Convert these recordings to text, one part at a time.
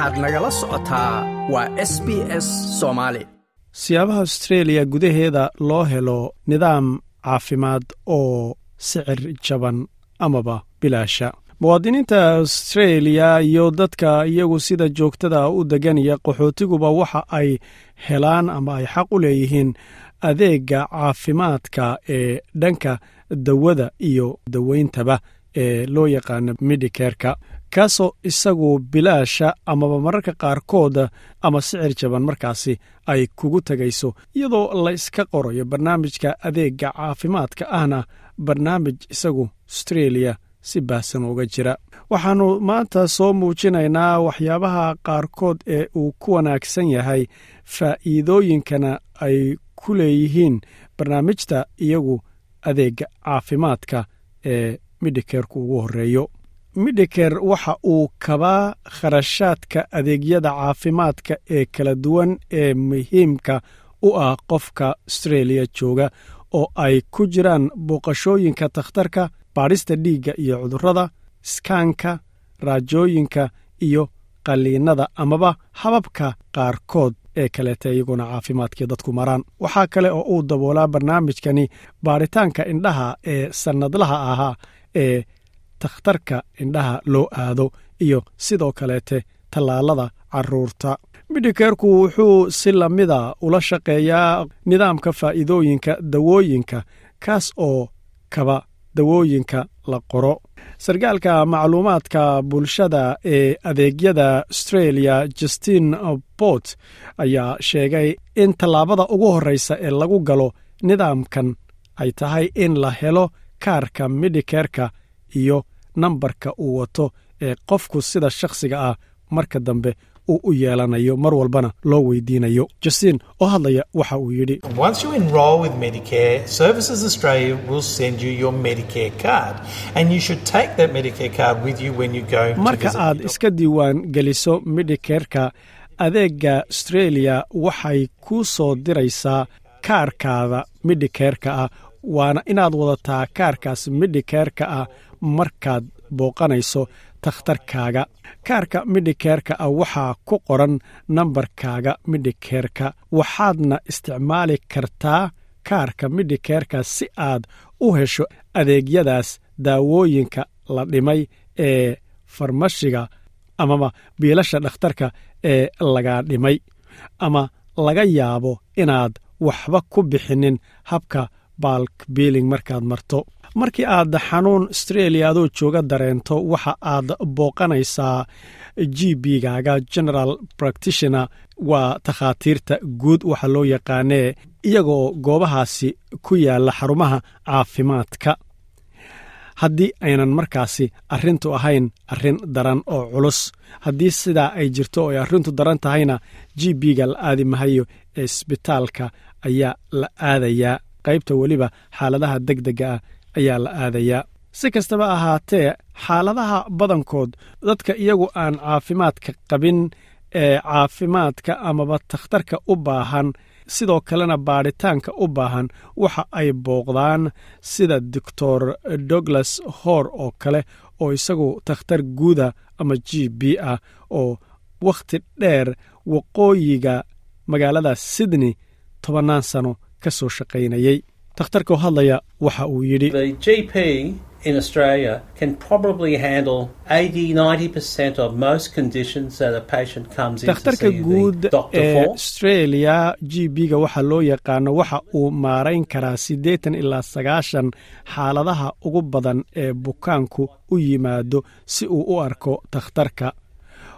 waxaad nagala socotaa waa s b s soomaali. Siyaabaha austreeliya gudaheeda loo helo nidaam caafimaad oo sicir jaban amaba bilaasha. Muwaadiniinta austreeliya iyo dadka iyagu sida joogtada u deganaya qaxootiguba waxa ay helaan ama ay xaq u leeyihiin adeega caafimaadka ee dhanka dawada iyo dawayntaba ee loo yaqaano medikerka kaasoo isagu bilaasha amaba mararka qaarkood ama sicir jaban markaasi ay kugu tegayso iyadoo la iska qorayo barnaamijka adeega caafimaadka ahna barnaamij isagu austreeliya si baahsan uga jira. Waxaannu maanta soo muujinaynaa waxyaabaha qaarkood ee uu ku wanaagsan yahay faa'iidooyinkana ay ku leeyihiin barnaamijta iyagu adeega caafimaadka ee midikerku ugu horreeyo. Midiker waxa uu kabaa kharashaadka adeegyada caafimaadka ee kala duwan ee muhiimka u ah qofka austreeliya jooga oo ay ku jiraan booqashooyinka takhtarka baadhista dhiigga iyo cudurrada iskaanka raajooyinka iyo qalliinnada amaba hababka qaarkood ee kaleeta iyaguna caafimaadkii dadku maraan. Waxaa kale oo uu daboolaa barnaamijkani baaritaanka indhaha ee sannadlaha ahaa ee takhtarka indhaha loo aado iyo sidoo kaleete tallaalada carruurta. Midikerku wuxuu si lamida ula shaqeeyaa nidaamka faa'iidooyinka dawooyinka kaas oo kaba dawooyinka la qoro. Sarkaalka macluumaadka bulshada ee adeegyada austreeliya justin bort ayaa sheegay in tallaabada ugu horreysa ee lagu galo nidaamkan ay tahay in la helo kaarka midikerka iyo nambarka uu wato ee qofku sida shakhsiga ah marka dambe uu u yeelanayo. Mar walbana loo weydiinayo. Justin oo hadlaya waxa uu yidhi. Marka aad iska diiwaan geliso midikerka adeega austreeliya waxay kuu soo diraysaa kaarkaada midikerka ah waana inaad wadataa kaarkaas midikerka ah markaad booqanayso takhtarkaaga. Kaarka midikerka ah waxaa ku qoran nambarkaaga midikerka waxaadna isticmaali kartaa kaarka midikerka si aad u hesho adeegyadaas daawooyinka la dhimay ee farmashiga amaba biilasha dhakhtarka ee lagaa dhimay ama laga yaabo inaad waxba ku bixinin habka balk biiling markaad marto. Markii aad xanuun austreeliya adoo jooga dareento waxa aad booqanaysaa g b gaaga general practitioner. Waa takhaatiirta guud waxa loo yaqaanee iyagoo goobahaasi ku yaalla xarumaha caafimaadka. Haddii aynan markaasi arrintu ahayn arrin daran oo culus haddii sidaa ay jirto oo ay arrintu daran tahayna g b-ga la aadi mahayo ee isbitaalka ayaa la aadayaa qaybta weliba xaaladaha deg dega ah ayaa la aadayaa si kastaba ahaatee xaaladaha badankood dadka iyagu aan caafimaadka qabin ee caafimaadka amaba takhtarka u baahan sidoo kalena baadhitaanka u baahan waxa ay booqdaan sida doctor douglas hor oo kale oo isagu takhtar guuda ama g b ah oo wakhti dheer waqooyiga magaalada sydney tobannaan sano ka soo shaqaynayey takhtarkoo hadlaya waxa uu yidhi in Australia can probably handle 80 90% of most conditions that a patient comes in takhtarka guud ee australia g b-ga waxa loo yaqaano waxa uu maarayn karaa siddeetan ilaa sagaashan xaaladaha ugu badan ee bukaanku u yimaado si uu u arko takhtarka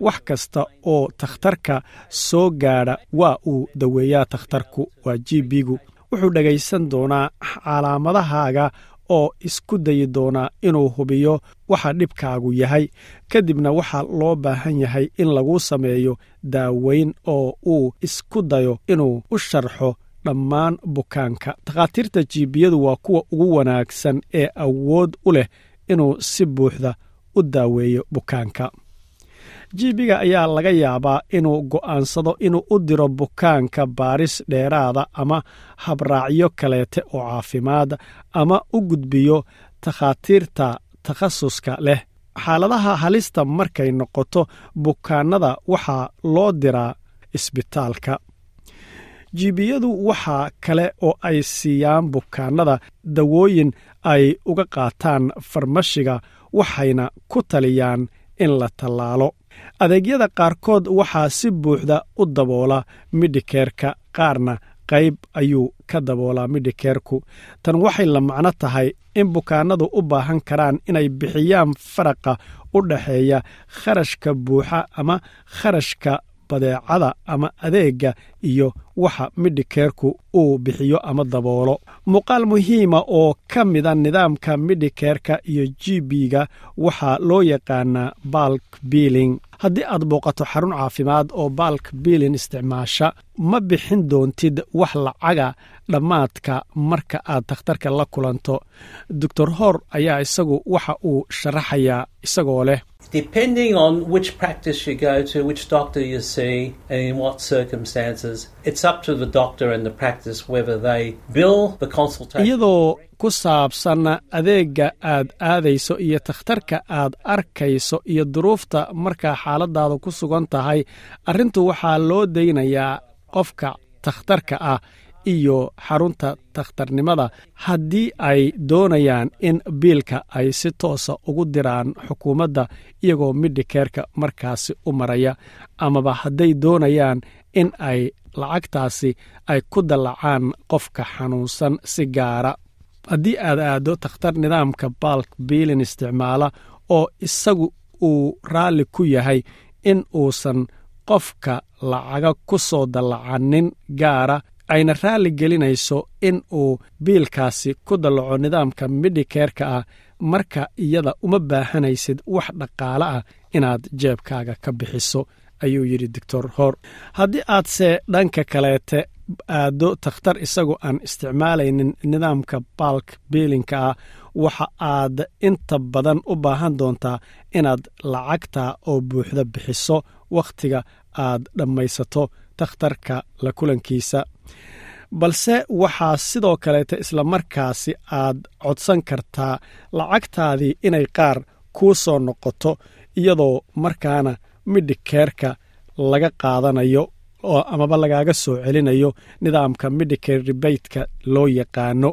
wax kasta oo takhtarka soo gaadha waa uu daweeyaa takhtarku waa g b-gu. Wuxuu dhegaysan doonaa calaamadahaaga oo isku dayi doonaa inuu hubiyo waxa dhibkaagu yahay. Kadibna waxaa loo baahan yahay in lagu sameeyo daaweyn oo uu isku dayo inuu u sharxo dhammaan bukaanka. Takhaatiirta jiibiyadu waa kuwa ugu wanaagsan ee awood u leh inuu si buuxda u daaweeyo bukaanka jibiga ayaa laga yaabaa inuu go'aansado inuu u diro bukaanka baaris dheeraada ama habraacyo kaleete oo caafimaad ama u gudbiyo takhaatiirta takhasuska leh. Xaaladaha halista markay noqoto bukaannada waxaa loo diraa isbitaalka. Jiibiyadu waxaa kale oo ay siiyaan bukaannada dawooyin ay uga qaataan farmashiga waxayna ku taliyaan in la tallaalo adeegyada qaarkood waxaa si buuxda u daboola midhikeerka qaarna qayb ayuu ka daboolaa midhikeerku tan waxay la macno tahay in bukaannadu u baahan karaan inay bixiyaan faraqa u dhaxeeya kharashka buuxa ama kharashka badeecada ama adeegga iyo waxa midhikeerku uu bixiyo ama daboolo. Muuqaal muhiima oo ka mida nidaamka midhikeerka iyo g b-ga waxaa loo yaqaanaa balk biiling haddii aad booqato xarun caafimaad oo balk biilin isticmaasha ma bixin doontid wax lacaga dhammaadka marka aad takhtarka la kulanto doctor hor ayaa isagu waxa uu sharaxayaa isagoo leh Depending on which practice you go to, which doctor you see, and in what circumstances, it's up to the doctor and the practice whether they bill the consultation. iyadoo ku saabsan adeegga aad aadayso iyo takhtarka aad arkayso iyo duruufta markaa xaaladaada ku sugan tahay arrintu waxaa loo daynayaa qofka takhtarka ah iyo xarunta takhtarnimada haddii ay doonayaan in biilka ay si toosa ugu diraan xukuumadda iyagoo midhikeerka markaasi u maraya amaba hadday doonayaan in ay lacagtaasi ay ku dallacaan qofka xanuunsan si gaara. Haddii aad aaddo takhtar nidaamka balk biilin isticmaala oo isagu uu raalli ku yahay in uusan qofka lacaga ku soo dallacanin gaara ayna raalli gelinayso in uu biilkaasi ku dallaco nidaamka midhikeerka ah marka iyada uma baahanaysid wax dhaqaale ah inaad jeebkaaga ka bixiso ayuu yidhi doctor hor haddii aadse dhanka kaleete aaddo takhtar isagoo aan isticmaalaynin nidaamka balk biilinka ah waxa aad inta badan u baahan doontaa inaad lacagta oo buuxda bixiso wakhtiga aad dhammaysato takhtarka la kulankiisa. Balse waxaa sidoo kaleeta islamarkaasi aad codsan kartaa lacagtaadii inay qaar kuu soo noqoto iyadoo markaana midhikeerka laga qaadanayo oo amaba lagaaga soo celinayo nidaamka midhicare rebateka loo yaqaano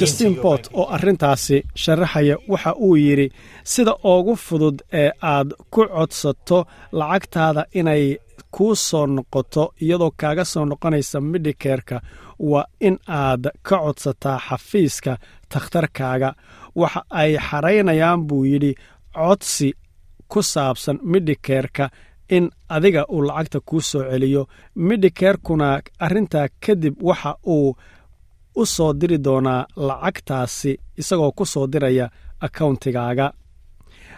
Justin bank. oo arrintaasi sharaxaya waxa uu yidhi sida ugu fudud ee aad ku codsato lacagtaada inay kuu soo noqoto iyadoo kaaga soo noqonaysa midhikeerka waa in aad ka codsataa xafiiska takhtarkaaga. Waxa ay xaraynayaan buu yidhi codsi ku saabsan midhikeerka in adiga uu lacagta kuu soo celiyo. Midhikeerkuna arrintaa kadib waxa uu u soo diri doonaa lacagtaasi isagoo ku soo diraya akawntigaaga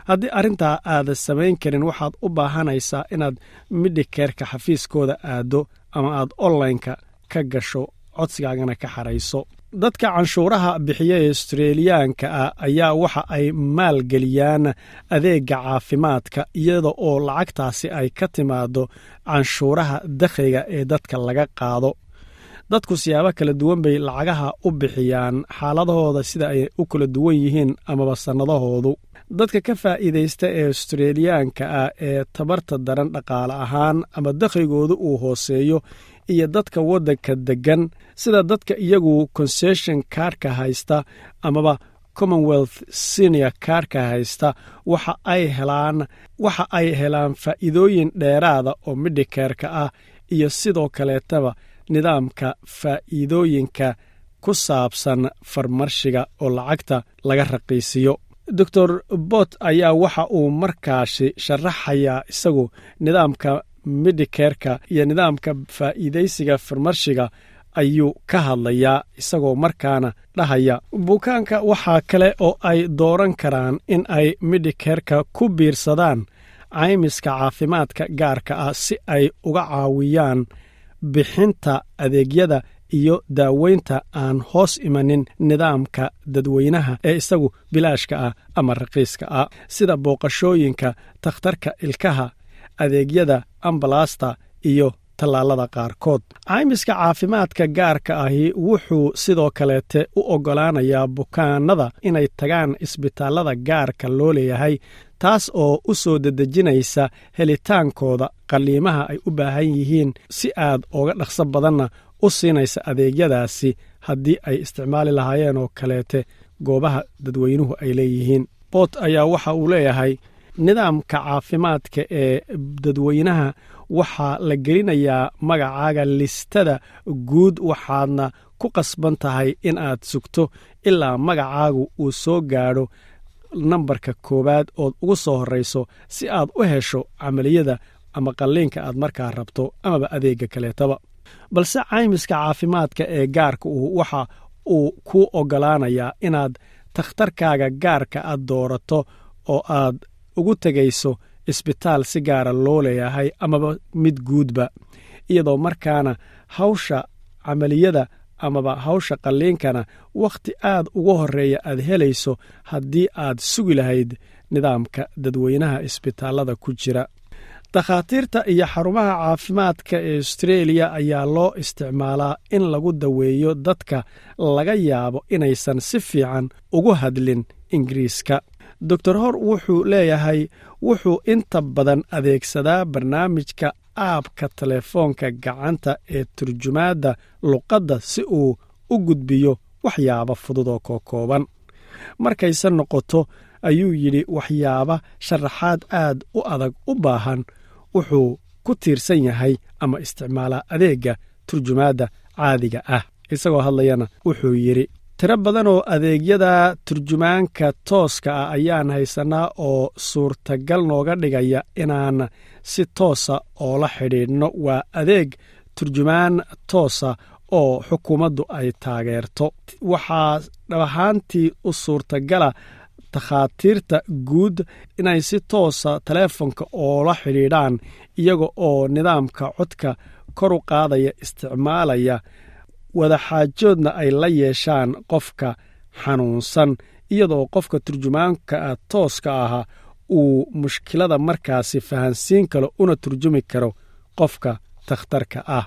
haddii arrintaa aadan samayn karin waxaad u baahanaysaa inaad midhikeerka xafiiskooda aaddo ama aad onlineka ka gasho codsigaagana ka xarayso. Dadka canshuuraha bixiya ee australiyaanka ah ayaa waxa ay maalgeliyaan adeega caafimaadka iyada oo lacagtaasi ay ka timaado canshuuraha dakhliga ee dadka laga qaado dadku siyaabo kala duwan bay lacagaha u bixiyaan xaaladahooda sida ay u kala duwan yihiin amaba sannadahoodu. Dadka ka faa'iidaysta ee australiyaanka ah ee tabarta daran dhaqaale ahaan ama dakhligoodu uu hooseeyo iyo dadka waddanka deggan sida dadka iyagu concession kaarka haysta amaba commonwealth senior kaarka haysta waxa ay helaan waxa ay helaan faa'iidooyin dheeraada oo midhikeerka ah iyo sidoo kaleetaba nidaamka faa'iidooyinka ku saabsan farmarshiga oo lacagta laga raqiisiyo. Doctor bot ayaa waxa uu markaasi sharaxayaa isagu nidaamka midhikeerka iyo nidaamka faa'iidaysiga farmarshiga ayuu ka hadlayaa isagoo markaana dhahaya bukaanka waxaa kale oo ay dooran karaan in ay midhikeerka ku biirsadaan caymiska caafimaadka gaarka ah si ay uga caawiyaan bixinta adeegyada iyo daaweynta aan hoos imanin nidaamka dadweynaha ee isagu bilaashka ah ama raqiiska ah. Sida booqashooyinka takhtarka ilkaha adeegyada ambalaasta iyo tallaalada qaarkood. Caymiska caafimaadka gaarka ahi wuxuu sidoo kaleete u oggolaanayaa bukaanada inay tagaan isbitaallada gaarka loo leeyahay taas oo u soo dedejinaysa helitaankooda qalliimaha ay u baahan yihiin si aad oga dhaqso badanna u siinaysa adeegyadaasi haddii ay isticmaali lahaayeen oo kaleete goobaha dadweynuhu ay leeyihiin. Boot ayaa waxa uu leeyahay nidaamka caafimaadka ee dadweynaha waxaa la gelinayaa magacaaga listada guud waxaadna ku qasban tahay in aad sugto ilaa magacaagu uu soo gaadho nambarka koowaad ood ugu soo horrayso si aad u hesho camaliyada ama qalliinka aad markaa rabto amaba adeegga kaleetaba. Balse caymiska caafimaadka ee gaarka uu waxa uu kuu oggolaanayaa inaad takhtarkaaga gaarka aad doorato oo aad ugu tegayso isbitaal si gaara loo leeyahay amaba mid guudba iyadoo markaana hawsha camaliyada amaba hawsha qalliinkana wakhti aad ugu horreeya aad helayso haddii aad sugi lahayd nidaamka dadweynaha isbitaallada ku jira. Dakhaatiirta iyo xarumaha caafimaadka ee austreeliya ayaa loo isticmaalaa in lagu daweeyo dadka laga yaabo inaysan si fiican ugu hadlin ingiriiska doctor hor wuxuu leeyahay wuxuu inta badan adeegsadaa barnaamijka aabka telefoonka gacanta ee turjumaadda luqadda si uu u gudbiyo waxyaaba fudud oo kookooban markayse noqoto ayuu yidhi waxyaaba sharaxaad aad u adag u baahan wuxuu ku tiirsan yahay ama isticmaalaa adeegga turjumaadda caadiga ah. Isagoo hadlayana wuxuu yidhi tiro badan oo adeegyada turjumaanka tooska ah ayaan haysanaa oo suurtagal nooga dhigaya inaan si toosa oola xidhiidhno. Waa adeeg turjumaan toosa oo xukuumaddu ay taageerto. Waxaa dhabahaantii u suurtagala takhaatiirta guud inay si toosa taleefonka oola xidhiidhaan iyaga oo nidaamka codka kor u qaadaya isticmaalaya wadaxaajoodna ay la yeeshaan qofka xanuunsan iyadoo qofka turjumaanka ah tooska ahaa uu mushkilada markaasi fahansiin karo una turjumi karo qofka takhtarka ah.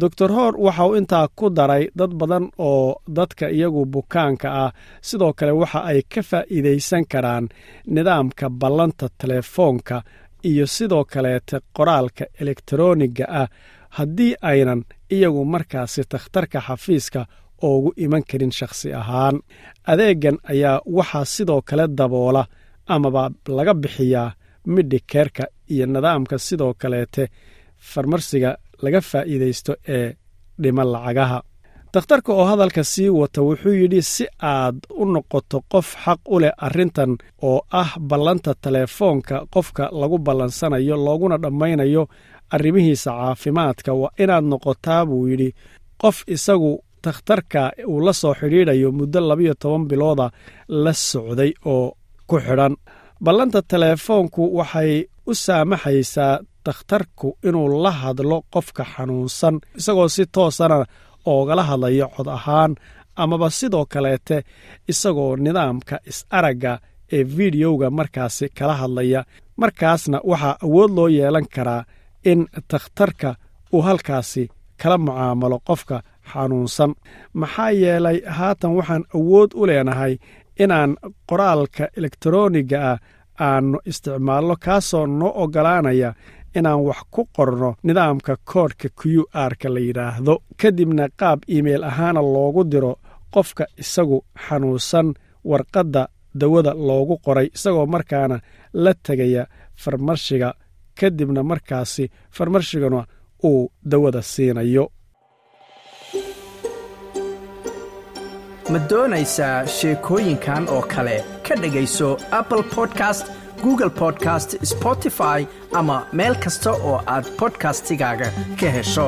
Doctor hoor waxa uu intaa ku daray dad badan oo dadka iyagu bukaanka ah sidoo kale waxa ay ka faa'iidaysan karaan nidaamka ballanta telefoonka iyo sidoo kaleete qoraalka elektroniga ah. Haddii aynan iyagu markaasi takhtarka xafiiska oogu iman karin shakhsi ahaan. Adeeggan ayaa waxaa sidoo kale daboola amaba laga bixiyaa midhikeerka iyo nidaamka sidoo kaleete farmarsiga laga faa'iidaysto ee dhima lacagaha. Dakhtarka oo hadalka sii wata wuxuu yidhi si aad u noqoto qof xaq u leh arrintan oo ah ballanta telefoonka qofka lagu ballansanayo looguna dhammaynayo arrimihiisa caafimaadka waa inaad noqotaa buu yidhi qof isagu takhtarka uu la soo xidhiidhayo muddo labiyo toban bilooda la socday oo ku xidhan. Ballanta telefoonku waxay u saamaxaysaa dakhtarku inuu la hadlo qofka xanuunsan isagoo si toosana oogala hadlayo cod ahaan amaba sidoo kaleete isagoo nidaamka is-aragga ee fideoga markaasi kala hadlaya. Markaasna waxaa awood loo yeelan karaa in takhtarka uu halkaasi kala mucaamalo qofka xanuunsan. Maxaa yeelay haatan waxaan awood u leenahay inaan qoraalka elektroniga ah aannu isticmaalno kaasoo noo oggolaanaya inaan wax ku qorno nidaamka koodhka q r-ka la yidhaahdo kadibna qaab iimeil ahaana loogu diro qofka isagu xanuunsan warqadda dawada loogu qoray isagoo markaana la tegaya farmarshiga kadibna markaasi farmarshigana uu dawada siinayo. Ma doonaysaa sheekooyinkan oo kale? Ka dhegayso apple podcast google podcast spotify ama meel kasta oo aad bodkastigaaga ka hesho